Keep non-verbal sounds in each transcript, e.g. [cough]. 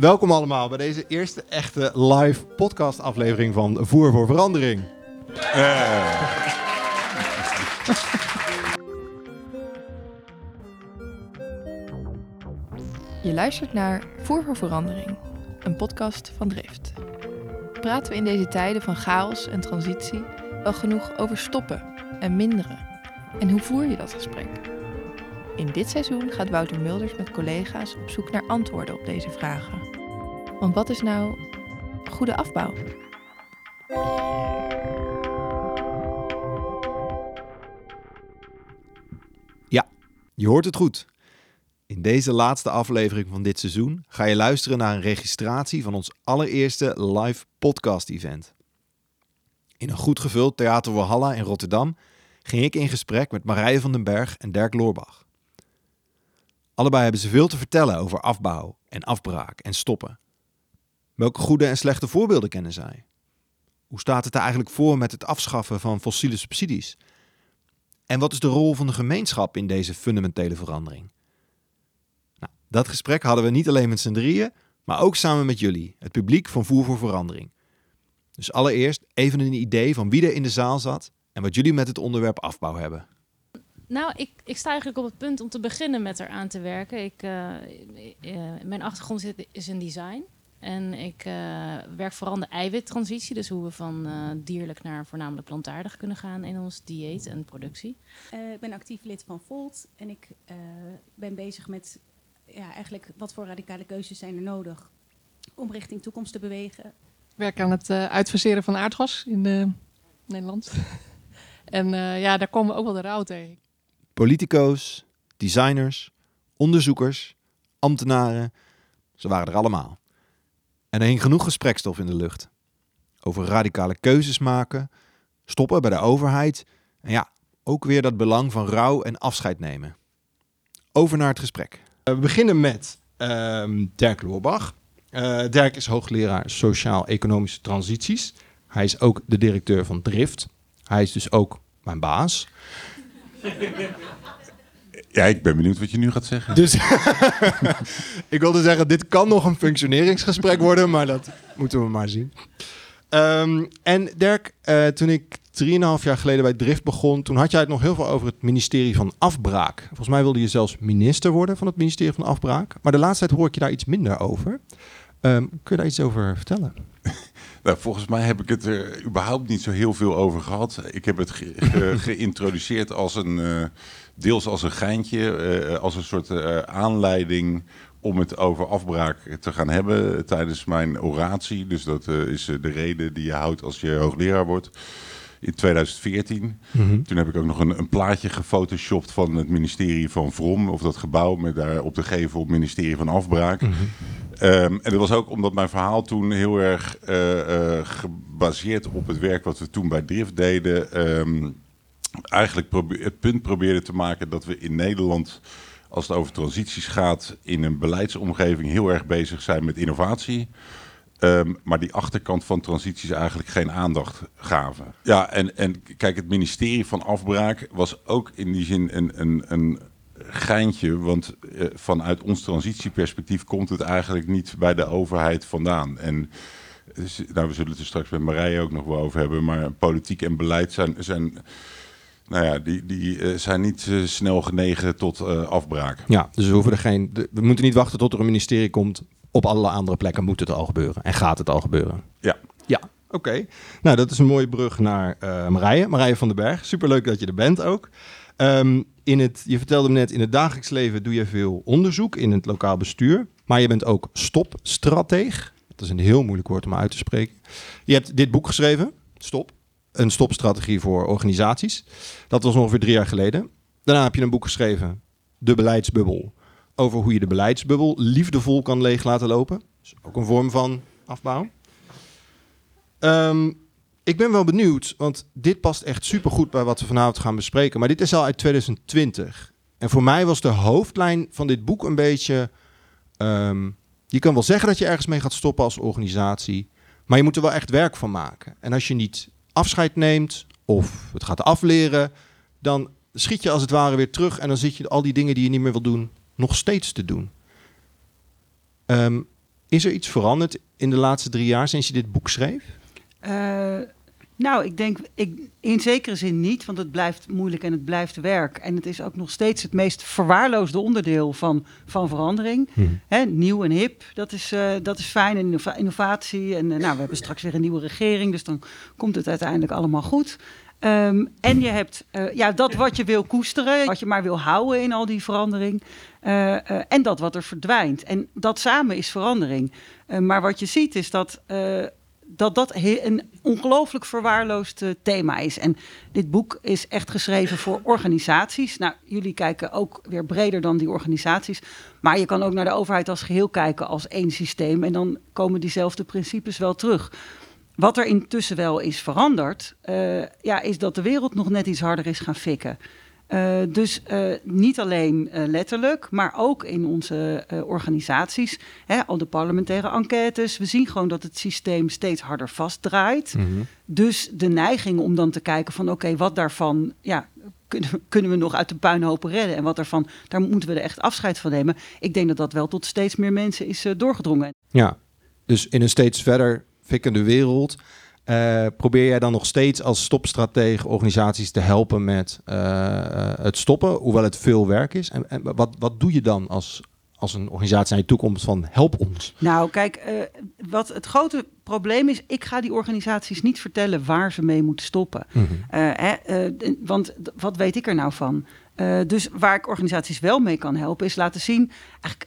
Welkom allemaal bij deze eerste echte live podcast aflevering van Voer voor Verandering. Je luistert naar Voer voor Verandering, een podcast van Drift. Praten we in deze tijden van chaos en transitie wel genoeg over stoppen en minderen? En hoe voer je dat gesprek? In dit seizoen gaat Wouter Mulders met collega's op zoek naar antwoorden op deze vragen. Want wat is nou goede afbouw? Je hoort het goed. In deze laatste aflevering van dit seizoen ga je luisteren naar een registratie van ons allereerste live podcast-event. In een goed gevuld Theater Walhalla in Rotterdam ging ik in gesprek met Marije van den Berg en Dirk Loorbach. Allebei hebben ze veel te vertellen over afbouw en afbraak en stoppen. Welke goede en slechte voorbeelden kennen zij? Hoe staat het er eigenlijk voor met het afschaffen van fossiele subsidies? En wat is de rol van de gemeenschap in deze fundamentele verandering? Nou, dat gesprek hadden we niet alleen met z'n drieën, maar ook samen met jullie, het publiek van Voer voor Verandering. Dus allereerst even een idee van wie er in de zaal zat en wat jullie met het onderwerp afbouw hebben. Nou, ik, ik sta eigenlijk op het punt om te beginnen met eraan te werken. Ik, eh, eh, mijn achtergrond is in design. En ik eh, werk vooral aan de eiwittransitie. Dus hoe we van eh, dierlijk naar voornamelijk plantaardig kunnen gaan in ons dieet en productie. Eh, ik ben actief lid van Volt en ik eh, ben bezig met ja, eigenlijk wat voor radicale keuzes zijn er nodig om richting toekomst te bewegen. Ik werk aan het eh, uitfaseren van aardgas in eh, Nederland. [laughs] en eh, ja, daar komen we ook wel de rouw tegen. Politico's, designers, onderzoekers, ambtenaren, ze waren er allemaal. En er hing genoeg gesprekstof in de lucht. Over radicale keuzes maken, stoppen bij de overheid en ja, ook weer dat belang van rouw en afscheid nemen. Over naar het gesprek. we beginnen met ehm, Dirk Loorbach. Eh, Dirk is hoogleraar sociaal-economische transities. Hij is ook de directeur van Drift. Hij is dus ook mijn baas. [laughs] Ja, ik ben benieuwd wat je nu gaat zeggen. Dus [laughs] ik wilde zeggen, dit kan nog een functioneringsgesprek worden, maar dat moeten we maar zien. Ehm, en Dirk, eh, toen ik 3,5 jaar geleden bij Drift begon, toen had jij het nog heel veel over het ministerie van Afbraak. Volgens mij wilde je zelfs minister worden van het ministerie van Afbraak. Maar de laatste tijd hoor ik je daar iets minder over. Ehm, kun je daar iets over vertellen? [laughs] Nou, volgens mij heb ik het er überhaupt niet zo heel veel over gehad. Ik heb het ge- ge- [laughs] geïntroduceerd als een, eh, deels als een geintje, eh, als een soort eh, aanleiding om het over afbraak te gaan hebben tijdens mijn oratie. Dus dat eh, is de reden die je houdt als je hoogleraar wordt. In 2014. Toen heb ik ook nog een, een plaatje gefotoshopt van het ministerie van Vrom. Of dat gebouw met daar op de gevel het ministerie van Afbraak. Ehm, en dat was ook omdat mijn verhaal toen heel erg gebaseerd op het werk wat we toen bij Drift deden. ehm, eigenlijk het punt probeerden te maken dat we in Nederland, als het over transities gaat, in een beleidsomgeving heel erg bezig zijn met innovatie. Ehm, maar die achterkant van transities eigenlijk geen aandacht gaven. Ja, en, en kijk, het ministerie van Afbraak was ook in die zin een, een, een geintje. Want eh, vanuit ons transitieperspectief komt het eigenlijk niet bij de overheid vandaan. En dus, nou, we zullen het er straks met Marije ook nog wel over hebben. Maar politiek en beleid zijn, zijn, nou ja, die, die eh, zijn niet eh, snel genegen tot eh, afbraak. Ja, dus we, hoeven er geen, we moeten niet wachten tot er een ministerie komt. Op allerlei andere plekken moet het al gebeuren. En gaat het al gebeuren. Ja. Ja, oké. Nou, dat is een mooie brug naar eh, Marije. Marije van den Berg. Superleuk dat je er bent ook. Ehm, in het, je vertelde me net, in het dagelijks leven doe je veel onderzoek in het lokaal bestuur. Maar je bent ook stopstrateeg. Dat is een heel moeilijk woord om uit te spreken. Je hebt dit boek geschreven, Stop. Een stopstrategie voor organisaties. Dat was ongeveer drie jaar geleden. Daarna heb je een boek geschreven, De Beleidsbubbel. Over hoe je de beleidsbubbel liefdevol kan leeg laten lopen. Dus ook een vorm van afbouw. Ehm, ik ben wel benieuwd, want dit past echt supergoed bij wat we vanavond gaan bespreken. Maar dit is al uit 2020. En voor mij was de hoofdlijn van dit boek een beetje... ehm, je kan wel zeggen dat je ergens mee gaat stoppen als organisatie. Maar je moet er wel echt werk van maken. En als je niet afscheid neemt of het gaat afleren... dan schiet je als het ware weer terug... en dan zit je al die dingen die je niet meer wil doen nog steeds te doen. Ehm, Is er iets veranderd in de laatste drie jaar sinds je dit boek schreef? Uh, nou, ik denk ik, in zekere zin niet, want het blijft moeilijk en het blijft werk. En het is ook nog steeds het meest verwaarloosde onderdeel van, van verandering. Hmm. nieuw en hip, dat is, uh, dat is fijn. En innovatie. En uh, nou, we hebben straks weer een nieuwe regering, dus dan komt het uiteindelijk allemaal goed. Um, en je hebt uh, ja, dat wat je wil koesteren, wat je maar wil houden in al die verandering. en dat wat er verdwijnt. En dat samen is verandering. maar wat je ziet is dat dat dat een ongelooflijk verwaarloosd eh, thema is. En dit boek is echt geschreven voor organisaties. Nou, jullie kijken ook weer breder dan die organisaties. Maar je kan ook naar de overheid als geheel kijken als één systeem. En dan komen diezelfde principes wel terug. Wat er intussen wel is veranderd, uh, ja, is dat de wereld nog net iets harder is gaan fikken. Uh, dus uh, niet alleen uh, letterlijk, maar ook in onze organisaties. Hè, al de parlementaire enquêtes. We zien gewoon dat het systeem steeds harder vastdraait. Mm -hmm. Dus de neiging om dan te kijken van oké, okay, wat daarvan ja, kunnen, kunnen we nog uit de puinhopen redden? En wat daarvan, daar moeten we er echt afscheid van nemen. Ik denk dat dat wel tot steeds meer mensen is doorgedrongen. Ja, dus in een steeds verder fikkende wereld uh, probeer jij dan nog steeds als stopstratege organisaties te helpen met uh, het stoppen, hoewel het veel werk is? En, en, wat, wat doe je dan als, als een organisatie naar je toekomst van help ons? Nou, kijk, uh, wat het grote probleem is, ik ga die organisaties niet vertellen waar ze mee moeten stoppen. Mm -hmm. hè, want wat weet ik er nou van? Uh, dus waar ik organisaties wel mee kan helpen, is laten zien.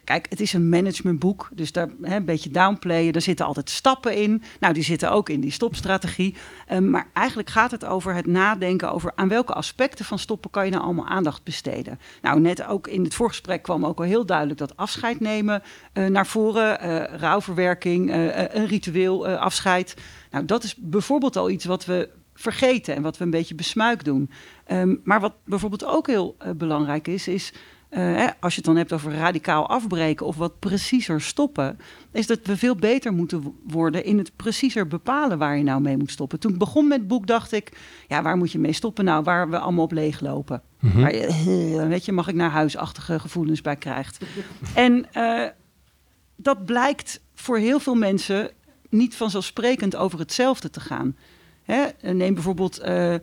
Kijk, het is een managementboek, dus daar hè, een beetje downplayen. Er zitten altijd stappen in. Nou, die zitten ook in die stopstrategie. Uh, maar eigenlijk gaat het over het nadenken over aan welke aspecten van stoppen kan je nou allemaal aandacht besteden. Nou, net ook in het voorgesprek kwam ook al heel duidelijk dat afscheid nemen uh, naar voren, rouwverwerking, een ritueel afscheid. Nou, dat is bijvoorbeeld al iets wat we vergeten en wat we een beetje besmuik doen. Um, maar wat bijvoorbeeld ook heel uh, belangrijk is, is uh, hè, als je het dan hebt over radicaal afbreken of wat preciezer stoppen, is dat we veel beter moeten worden in het preciezer bepalen waar je nou mee moet stoppen. Toen ik begon met het boek dacht ik, ja, waar moet je mee stoppen nou, waar we allemaal op leeglopen. Mm -hmm. Waar je, [laughs] weet je, mag ik naar huisachtige gevoelens bij krijgt. en uh, dat blijkt voor heel veel mensen niet vanzelfsprekend over hetzelfde te gaan. Hè? Neem bijvoorbeeld uh,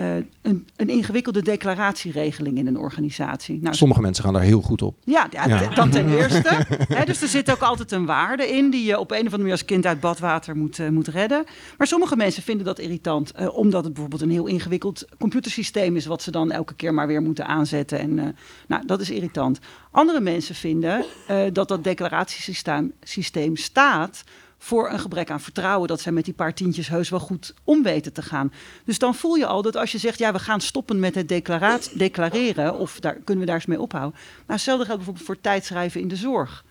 uh, een, een, ingewikkelde declaratieregeling in een organisatie. Nou, Sommige mensen gaan daar heel goed op. Ja, ja, ja. dat ten [laughs] eerste. Hè, dus er zit ook altijd een waarde in die je op een of andere manier als kind uit badwater moet, uh, moet redden. Maar sommige mensen vinden dat irritant, omdat het bijvoorbeeld een heel ingewikkeld computersysteem is, wat ze dan elke keer maar weer moeten aanzetten. En nou, dat is irritant. Andere mensen vinden dat dat declaratiesysteem systeem staat voor een gebrek aan vertrouwen dat zij met die paar tientjes heus wel goed om weten te gaan. Dus dan voel je al dat als je zegt, ja, we gaan stoppen met het declareren, of daar kunnen we daar eens mee ophouden. Nou, hetzelfde geldt bijvoorbeeld voor tijdschrijven in de zorg.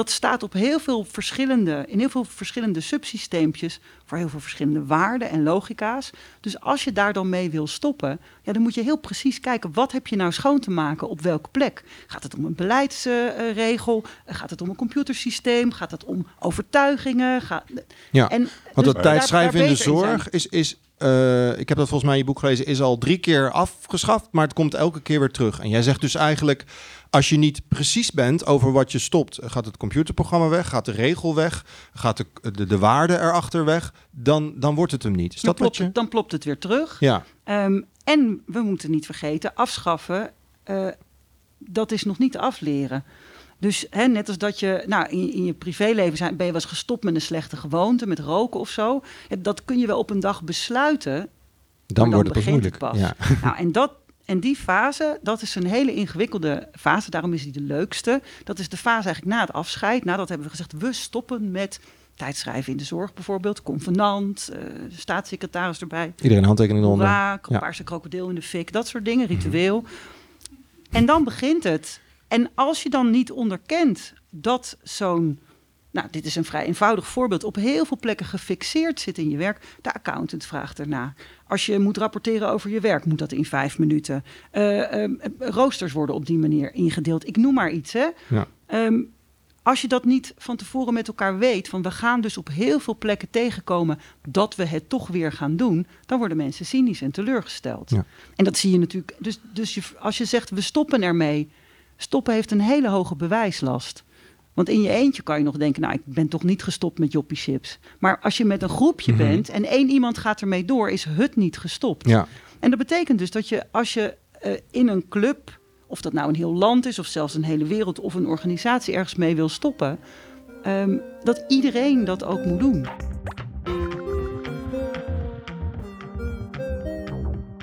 Dat staat op heel veel verschillende, in heel veel verschillende subsysteempjes voor heel veel verschillende waarden en logica's. Dus als je daar dan mee wil stoppen, ja, dan moet je heel precies kijken wat heb je nou schoon te maken op welke plek. Gaat het om een beleidsregel? Gaat het om een computersysteem? Gaat het om overtuigingen? Gaat... Ja, en, want dus het tijdschrijven in de zorg is, is uh, ik heb dat volgens mij in je boek gelezen, is al drie keer afgeschaft, maar het komt elke keer weer terug. En jij zegt dus eigenlijk, als je niet precies bent over wat je stopt, gaat het computerprogramma weg, gaat de regel weg, gaat de, de, de waarde erachter weg, dan, dan wordt het hem niet. Is dan, dat plopt, je... dan plopt het weer terug. Ja. Um, en we moeten niet vergeten, afschaffen, uh, dat is nog niet afleren. Dus hè, net als dat je nou, in, in je privéleven zijn, ben je wel eens gestopt met een slechte gewoonte, met roken of zo. Dat kun je wel op een dag besluiten. Dan, wordt het pas moeilijk. Pas. Ja. [laughs] Nou, en, dat, en die fase, dat is een hele ingewikkelde fase. Daarom is die de leukste. Dat is de fase eigenlijk na het afscheid. Nadat hebben we gezegd, we stoppen met tijdschrijven in de zorg bijvoorbeeld. Convenant, uh, staatssecretaris erbij. Iedereen handtekening onder. Ja, paarse krokodil in de fik, dat soort dingen, ritueel. Mm -hmm. En dan begint het. En als je dan niet onderkent dat zo'n, nou, dit is een vrij eenvoudig voorbeeld, op heel veel plekken gefixeerd zit in je werk, de accountant vraagt erna. Als je moet rapporteren over je werk, moet dat in vijf minuten. Uh, uh, roosters worden op die manier ingedeeld. Ik noem maar iets, hè. Ja. Um, als je dat niet van tevoren met elkaar weet, van we gaan dus op heel veel plekken tegenkomen dat we het toch weer gaan doen, dan worden mensen cynisch en teleurgesteld. Ja. En dat zie je natuurlijk. Dus, dus je, als je zegt we stoppen ermee, stoppen heeft een hele hoge bewijslast. Want in je eentje kan je nog denken, nou, ik ben toch niet gestopt met joppie chips. Maar als je met een groepje Mhm. bent en één iemand gaat ermee door, is het niet gestopt. Ja. En dat betekent dus dat je als je eh, in een club, of dat nou een heel land is, of zelfs een hele wereld of een organisatie ergens mee wil stoppen, ehm, dat iedereen dat ook moet doen.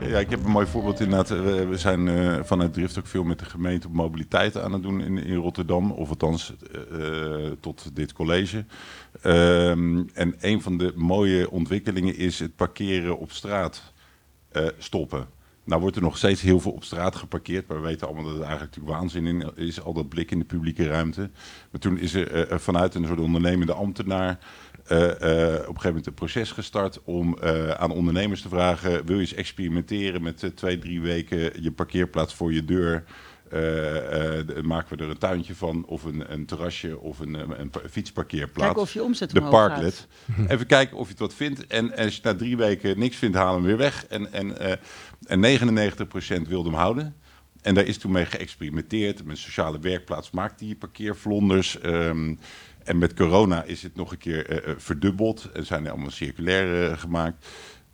Ja, ik heb een mooi voorbeeld inderdaad. We, zijn eh, vanuit Drift ook veel met de gemeente op mobiliteit aan het doen in, in Rotterdam. Of althans eh, eh, tot dit college. Ehm, en een van de mooie ontwikkelingen is het parkeren op straat stoppen. Nou wordt er nog steeds heel veel op straat geparkeerd. Maar we weten allemaal dat het eigenlijk natuurlijk waanzin in is. Al dat blik in de publieke ruimte. Maar toen is er vanuit een soort ondernemende ambtenaar... eh, eh, op een gegeven moment een proces gestart om eh, aan ondernemers te vragen: wil je eens experimenteren met twee, drie weken je parkeerplaats voor je deur? De- maken we er een tuintje van, of een, een terrasje, of een, een, een pa- fietsparkeerplaats. Kijken of je omzet de parklet. gaat. [laughs] Even kijken of je het wat vindt. En, en als je na drie weken niks vindt, haal hem weer weg. En, en, en 99% wilde hem houden. En daar is toen mee geëxperimenteerd. Met een sociale werkplaats maakt die parkeervlonders. Ehm, en met corona is het nog een keer eh, eh, verdubbeld. En zijn er allemaal circulair eh, gemaakt.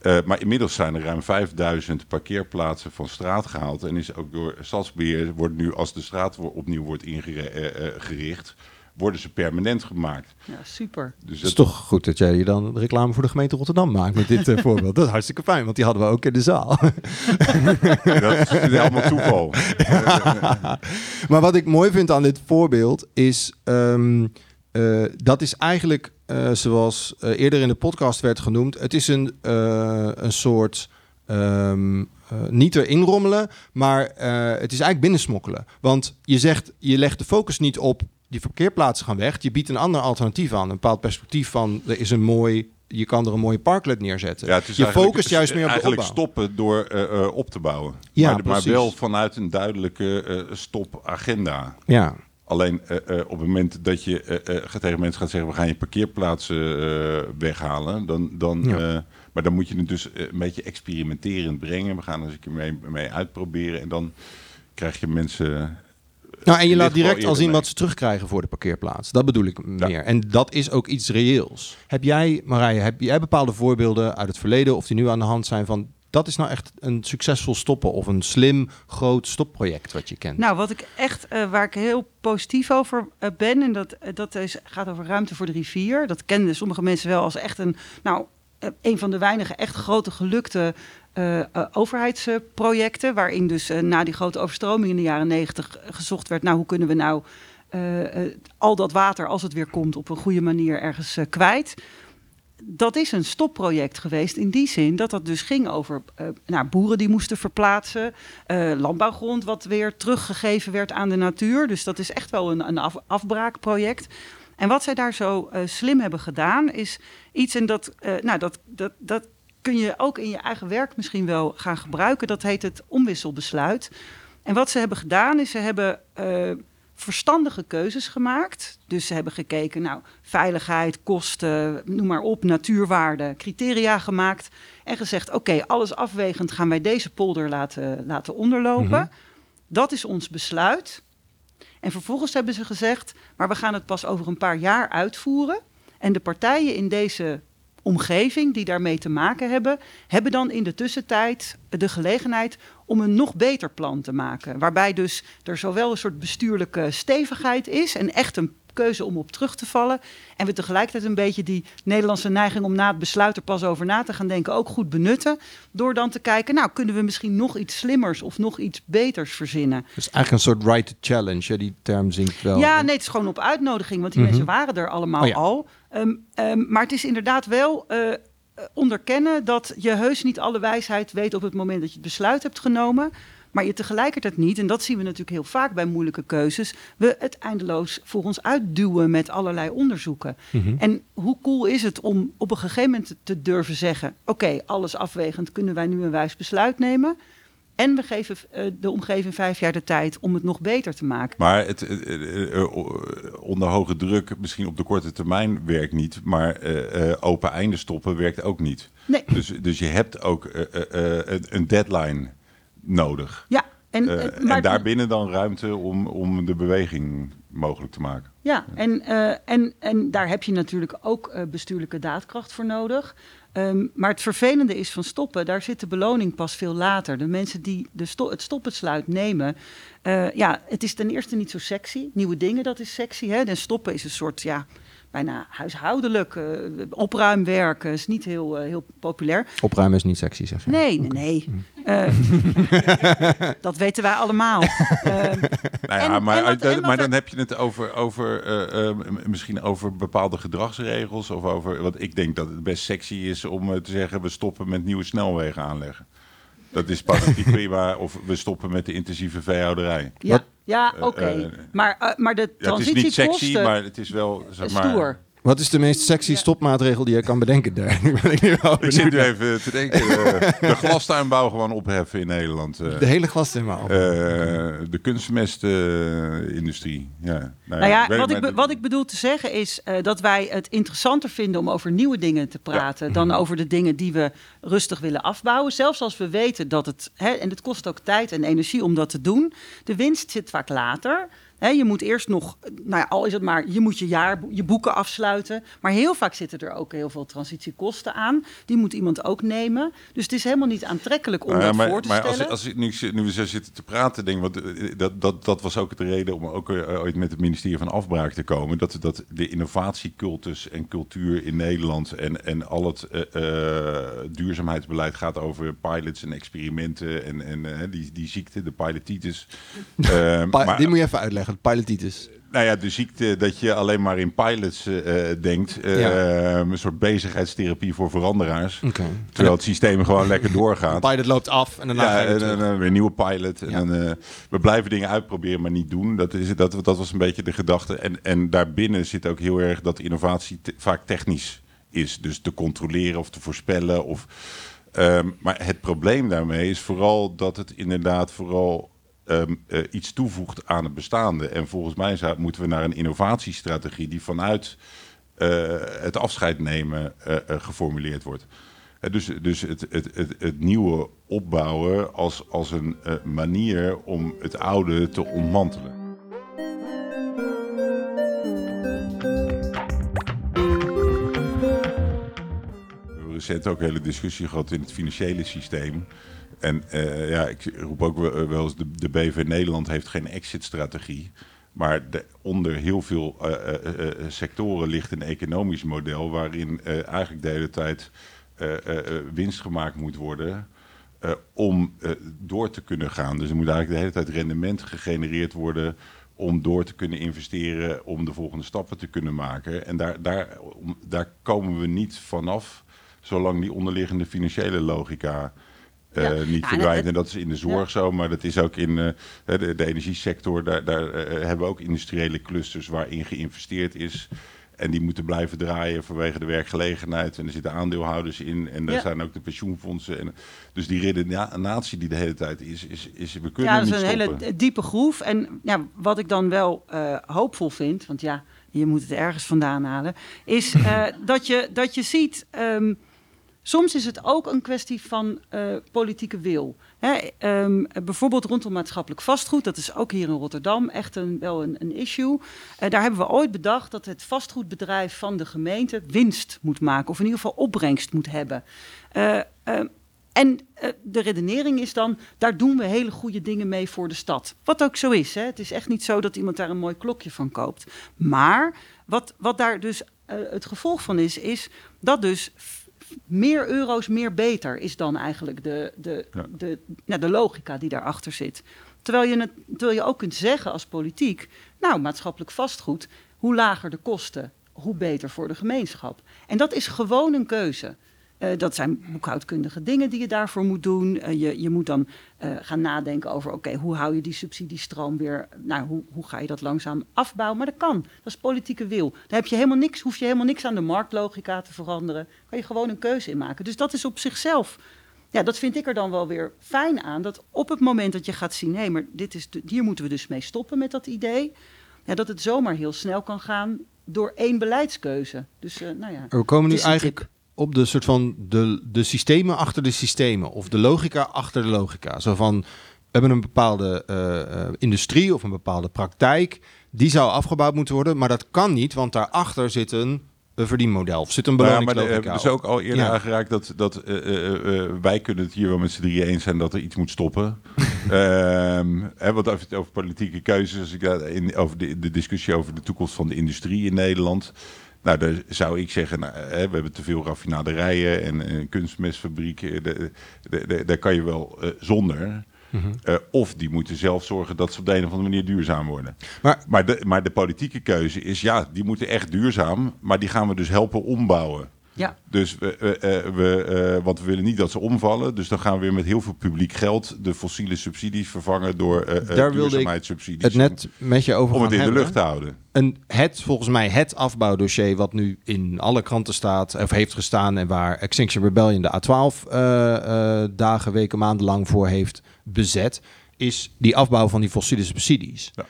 Eh, maar inmiddels zijn er ruim 5000 parkeerplaatsen van straat gehaald. En is ook door Stadsbeheer, wordt nu als de straat opnieuw wordt ingericht, worden ze permanent gemaakt. Ja, super. Dus Het is toch goed dat jij je dan reclame voor de gemeente Rotterdam maakt met dit [laughs] voorbeeld. Dat is hartstikke fijn, want die hadden we ook in de zaal. [laughs] dat is helemaal toeval. [laughs] maar wat ik mooi vind aan dit voorbeeld is... ehm, eh, dat is eigenlijk, eh, zoals eh, eerder in de podcast werd genoemd... het is een, een soort... ehm, eh, niet erin rommelen, maar het is eigenlijk binnensmokkelen. Want je zegt, je legt de focus niet op... die parkeerplaatsen gaan weg. Je biedt een ander alternatief aan. Een bepaald perspectief van... er is een mooi... Je kan er een mooie parklet neerzetten. Ja, je focust juist meer op de Eigenlijk opbouw. stoppen door op te bouwen. Ja, maar, maar wel vanuit een duidelijke stopagenda. Ja, Alleen eh, eh, op het moment dat je eh, eh, tegen mensen gaat zeggen... we gaan je parkeerplaatsen eh, weghalen... Dan, dan, Ja. eh, maar dan moet je het dus een beetje experimenterend brengen. We gaan er eens een keer mee, mee uitproberen. En dan krijg je mensen... Nou, en je laat direct al zien mee. wat ze terugkrijgen voor de parkeerplaats. Dat bedoel ik Ja. meer. En dat is ook iets reëels. Heb jij, Marije, heb jij bepaalde voorbeelden uit het verleden of die nu aan de hand zijn van dat is nou echt een succesvol stoppen of een slim groot stopproject wat je kent? Nou, wat ik echt, eh, waar ik heel positief over eh, ben, en dat, eh, dat is, gaat over ruimte voor de rivier. Dat kenden sommige mensen wel als echt een, nou, een van de weinige echt grote gelukte overheidsprojecten. Waarin dus na die grote overstroming in de jaren negentig gezocht werd, nou, hoe kunnen we nou al dat water, als het weer komt, op een goede manier ergens kwijt dat is een stopproject geweest in die zin dat dat dus ging over eh, nou, boeren die moesten verplaatsen, eh, landbouwgrond wat weer teruggegeven werd aan de natuur. Dus dat is echt wel een, een af- afbraakproject. En wat zij daar zo eh, slim hebben gedaan is iets en dat, nou, dat, dat, dat kun je ook in je eigen werk misschien wel gaan gebruiken. Dat heet het omwisselbesluit. En wat ze hebben gedaan is ze hebben verstandige keuzes gemaakt. Dus ze hebben gekeken, nou, veiligheid, kosten, noem maar op, natuurwaarde, criteria gemaakt. En gezegd, oké, alles afwegend gaan wij deze polder laten, laten onderlopen. Mhm. Dat is ons besluit. En vervolgens hebben ze gezegd, maar we gaan het pas over een paar jaar uitvoeren. En de partijen in deze omgeving die daarmee te maken hebben, hebben dan in de tussentijd de gelegenheid om een nog beter plan te maken. Waarbij dus er zowel een soort bestuurlijke stevigheid is en echt een keuze om op terug te vallen. En we tegelijkertijd een beetje die Nederlandse neiging om na het besluit er pas over na te gaan denken ook goed benutten. Door dan te kijken, nou kunnen we misschien nog iets slimmers of nog iets beters verzinnen. Dus eigenlijk een soort right to challenge. hè? Die term zingt wel. Ja, nee, het is gewoon op uitnodiging, want die Mhm. mensen waren er allemaal Oh ja. al. Ehm, ehm, maar het is inderdaad wel eh, onderkennen dat je heus niet alle wijsheid weet op het moment dat je het besluit hebt genomen. Maar je tegelijkertijd niet, en dat zien we natuurlijk heel vaak bij moeilijke keuzes, we het eindeloos voor ons uitduwen met allerlei onderzoeken. Mhm. En hoe cool is het om op een gegeven moment te durven zeggen: Oké, alles afwegend, kunnen wij nu een wijs besluit nemen? En we geven eh, de omgeving vijf jaar de tijd om het nog beter te maken. Maar het, eh, eh, onder hoge druk, misschien op de korte termijn, werkt niet. Maar open einde stoppen werkt ook niet. Nee. Dus, dus je hebt ook een- deadline nodig. Ja, en, maar en daarbinnen dan ruimte om, om de beweging mogelijk te maken. Ja, en, eh, en, en daar heb je natuurlijk ook eh, bestuurlijke daadkracht voor nodig. Ehm, maar het vervelende is van stoppen, daar zit de beloning pas veel later. De mensen die de sto het stopbesluit nemen, eh, ja, het is ten eerste niet zo sexy. Nieuwe dingen, dat is sexy. Hè? En stoppen is een soort, ja, bijna huishoudelijk. eh, opruimwerk is niet heel, eh, heel populair. Opruimen is niet sexy, zeg je. Nee, nee, nee. Eh, [laughs] dat weten wij allemaal. [laughs] Ehm, Nou ja, En- maar, en wat- en wat maar er- dan heb je het over, over eh, eh, misschien over bepaalde gedragsregels. Of over, want ik denk dat het best sexy is om te zeggen: we stoppen met nieuwe snelwegen aanleggen. Dat is politiek prima. Of we stoppen met de intensieve veehouderij. ja, ja Eh, oké. eh, maar, eh, maar de Ja, het is niet transitiekosten... sexy, maar het is wel. Zeg maar, stoer. Wat is de meest sexy stopmaatregel die je kan bedenken? Daar [laughs] ben ik nu wel Ik zit nu even te denken. eh, [laughs] de glastuinbouw gewoon opheffen in Nederland. eh. De hele glas in mijn Eh, de kunstmestindustrie. ja. Nou ja, weet wat ik, wat ik bedoel te zeggen is eh, dat wij het interessanter vinden om over nieuwe dingen te praten dan over de dingen die we rustig willen afbouwen. Zelfs als we weten dat het, hè, en het kost ook tijd en energie om dat te doen. De winst zit vaak later. Je moet eerst nog, nou ja, al is het maar, je moet je jaar, je boeken afsluiten. Maar heel vaak zitten er ook heel veel transitiekosten aan. Die moet iemand ook nemen. Dus het is helemaal niet aantrekkelijk om Nou ja, dat maar, voor te maar stellen. als, als ik nu, nu we zo zitten te praten, denk ik, want eh, dat, dat, dat was ook de reden om ook eh, ooit met het ministerie van Afbraak te komen. Dat, dat de innovatiecultus en cultuur in Nederland en, en al het eh, eh, duurzaamheidsbeleid gaat over pilots en experimenten en, en eh, die, die ziekte, de pilotitis. [laughs] Eh, maar- die moet je even uitleggen, pilotitis. nou ja, de ziekte dat je alleen maar in pilots eh, eh, denkt. eh, Ja. Een soort bezigheidstherapie voor veranderaars. Terwijl het systeem gewoon lekker De doorgaat. pilot loopt af en daarna Ja, en, en weer een nieuwe pilot. Ja. eh, we blijven dingen uitproberen, maar niet doen. Dat, is, dat, dat was een beetje de gedachte. En, en daarbinnen zit ook heel erg dat innovatie te- vaak technisch is. Dus te controleren of te voorspellen. Of, ehm, maar het probleem daarmee is vooral dat het inderdaad vooral ehm, eh, iets toevoegt aan het bestaande. En volgens mij zou, moeten we naar een innovatiestrategie die vanuit eh, het afscheid nemen eh, geformuleerd wordt. Dus dus het, het, het, het nieuwe opbouwen als, als een manier om het oude te ontmantelen. We hebben recent ook een hele discussie gehad in het financiële systeem. En eh, ja, ik roep ook wel wel eens, de, de BV Nederland heeft geen exit-strategie. Maar de, onder heel veel eh, eh, eh, sectoren ligt een economisch model waarin eh, eigenlijk de hele tijd eh, eh, eh, winst gemaakt moet worden eh, om eh, door te kunnen gaan. Dus er moet eigenlijk de hele tijd rendement gegenereerd worden om door te kunnen investeren, om de volgende stappen te kunnen maken. En daar, daar, daar komen we niet vanaf zolang die onderliggende financiële logica eh, Ja. niet Ja, verdwijnt. En dat is in de zorg zo, maar dat is ook in eh, de, de energiesector. Daar, daar eh, hebben we ook industriële clusters waarin geïnvesteerd is. En die moeten blijven draaien vanwege de werkgelegenheid. En er zitten aandeelhouders in. En Ja. zijn ook de pensioenfondsen. En, dus die redenatie die de hele tijd is, is, is we kunnen Ja, dat is een stoppen. hele diepe groef. En ja, wat ik dan wel hoopvol vind, want ja, je moet het ergens vandaan halen, is [laughs] dat, je, dat je ziet. ehm, soms is het ook een kwestie van eh, politieke wil. Hè, ehm, bijvoorbeeld rondom maatschappelijk vastgoed, dat is ook hier in Rotterdam echt een, wel een, een issue. Eh, daar hebben we ooit bedacht dat het vastgoedbedrijf van de gemeente winst moet maken, of in ieder geval opbrengst moet hebben. Eh, ehm, en de redenering is dan, daar doen we hele goede dingen mee voor de stad. Wat ook zo is. Hè? Het is echt niet zo dat iemand daar een mooi klokje van koopt. Maar wat, wat daar dus het gevolg van is, is dat dus meer euro's meer beter is dan eigenlijk de, de, Ja. de, nou, de logica die daarachter zit. Terwijl je, het, terwijl je ook kunt zeggen als politiek, nou maatschappelijk vastgoed, hoe lager de kosten, hoe beter voor de gemeenschap. En dat is gewoon een keuze. Eh, dat zijn boekhoudkundige dingen die je daarvoor moet doen. Eh, je, je moet dan eh, gaan nadenken over, oké, hoe hou je die subsidiestroom weer, nou, hoe, hoe ga je dat langzaam afbouwen? Maar dat kan, dat is politieke wil. Daar heb je helemaal niks, hoef je helemaal niks aan de marktlogica te veranderen. Kan je gewoon een keuze in maken. Dus dat is op zichzelf, ja, dat vind ik er dan wel weer fijn aan. Dat op het moment dat je gaat zien, hé, maar dit is de- hier moeten we dus mee stoppen met dat idee. Ja, dat het zomaar heel snel kan gaan door één beleidskeuze. Dus, nou ja. We komen nu eigenlijk op de soort van de, de systemen achter de systemen. Of de logica achter de logica. Zo van, hebben een bepaalde eh, eh, industrie of een bepaalde praktijk. Die zou afgebouwd moeten worden, maar dat kan niet, want daarachter zit een, een verdienmodel. Of zit een Nou ja, maar beloningslogica. er is ook al eerder Ja. aangeraakt dat, dat eh, wij kunnen het hier wel met z'n drieën eens zijn dat er iets moet stoppen. [laughs] Ehm hè, want als je het over politieke keuzes, als ik daar in, over de, de discussie over de toekomst van de industrie in Nederland. Nou, daar zou ik zeggen, nou, hè, we hebben te veel raffinaderijen en, en kunstmestfabrieken. De- de- de- Daar kan je wel eh, zonder. Mhm. Eh, of die moeten zelf zorgen dat ze op de een of andere manier duurzaam worden. Maar- Maar, de, maar de politieke keuze is, ja, die moeten echt duurzaam, maar die gaan we dus helpen ombouwen. Ja. Dus we, we, eh, we, eh, want we willen niet dat ze omvallen. Dus dan gaan we weer met heel veel publiek geld de fossiele subsidies vervangen door eh, eh, Daar wilde ik duurzaamheidssubsidies. het net met je over om het in de lucht te houden. een, het, volgens mij het afbouwdossier wat nu in alle kranten staat, of heeft gestaan en waar Extinction Rebellion de A12 eh, eh, dagen, weken, maanden lang voor heeft bezet, is die afbouw van die fossiele subsidies. Ja.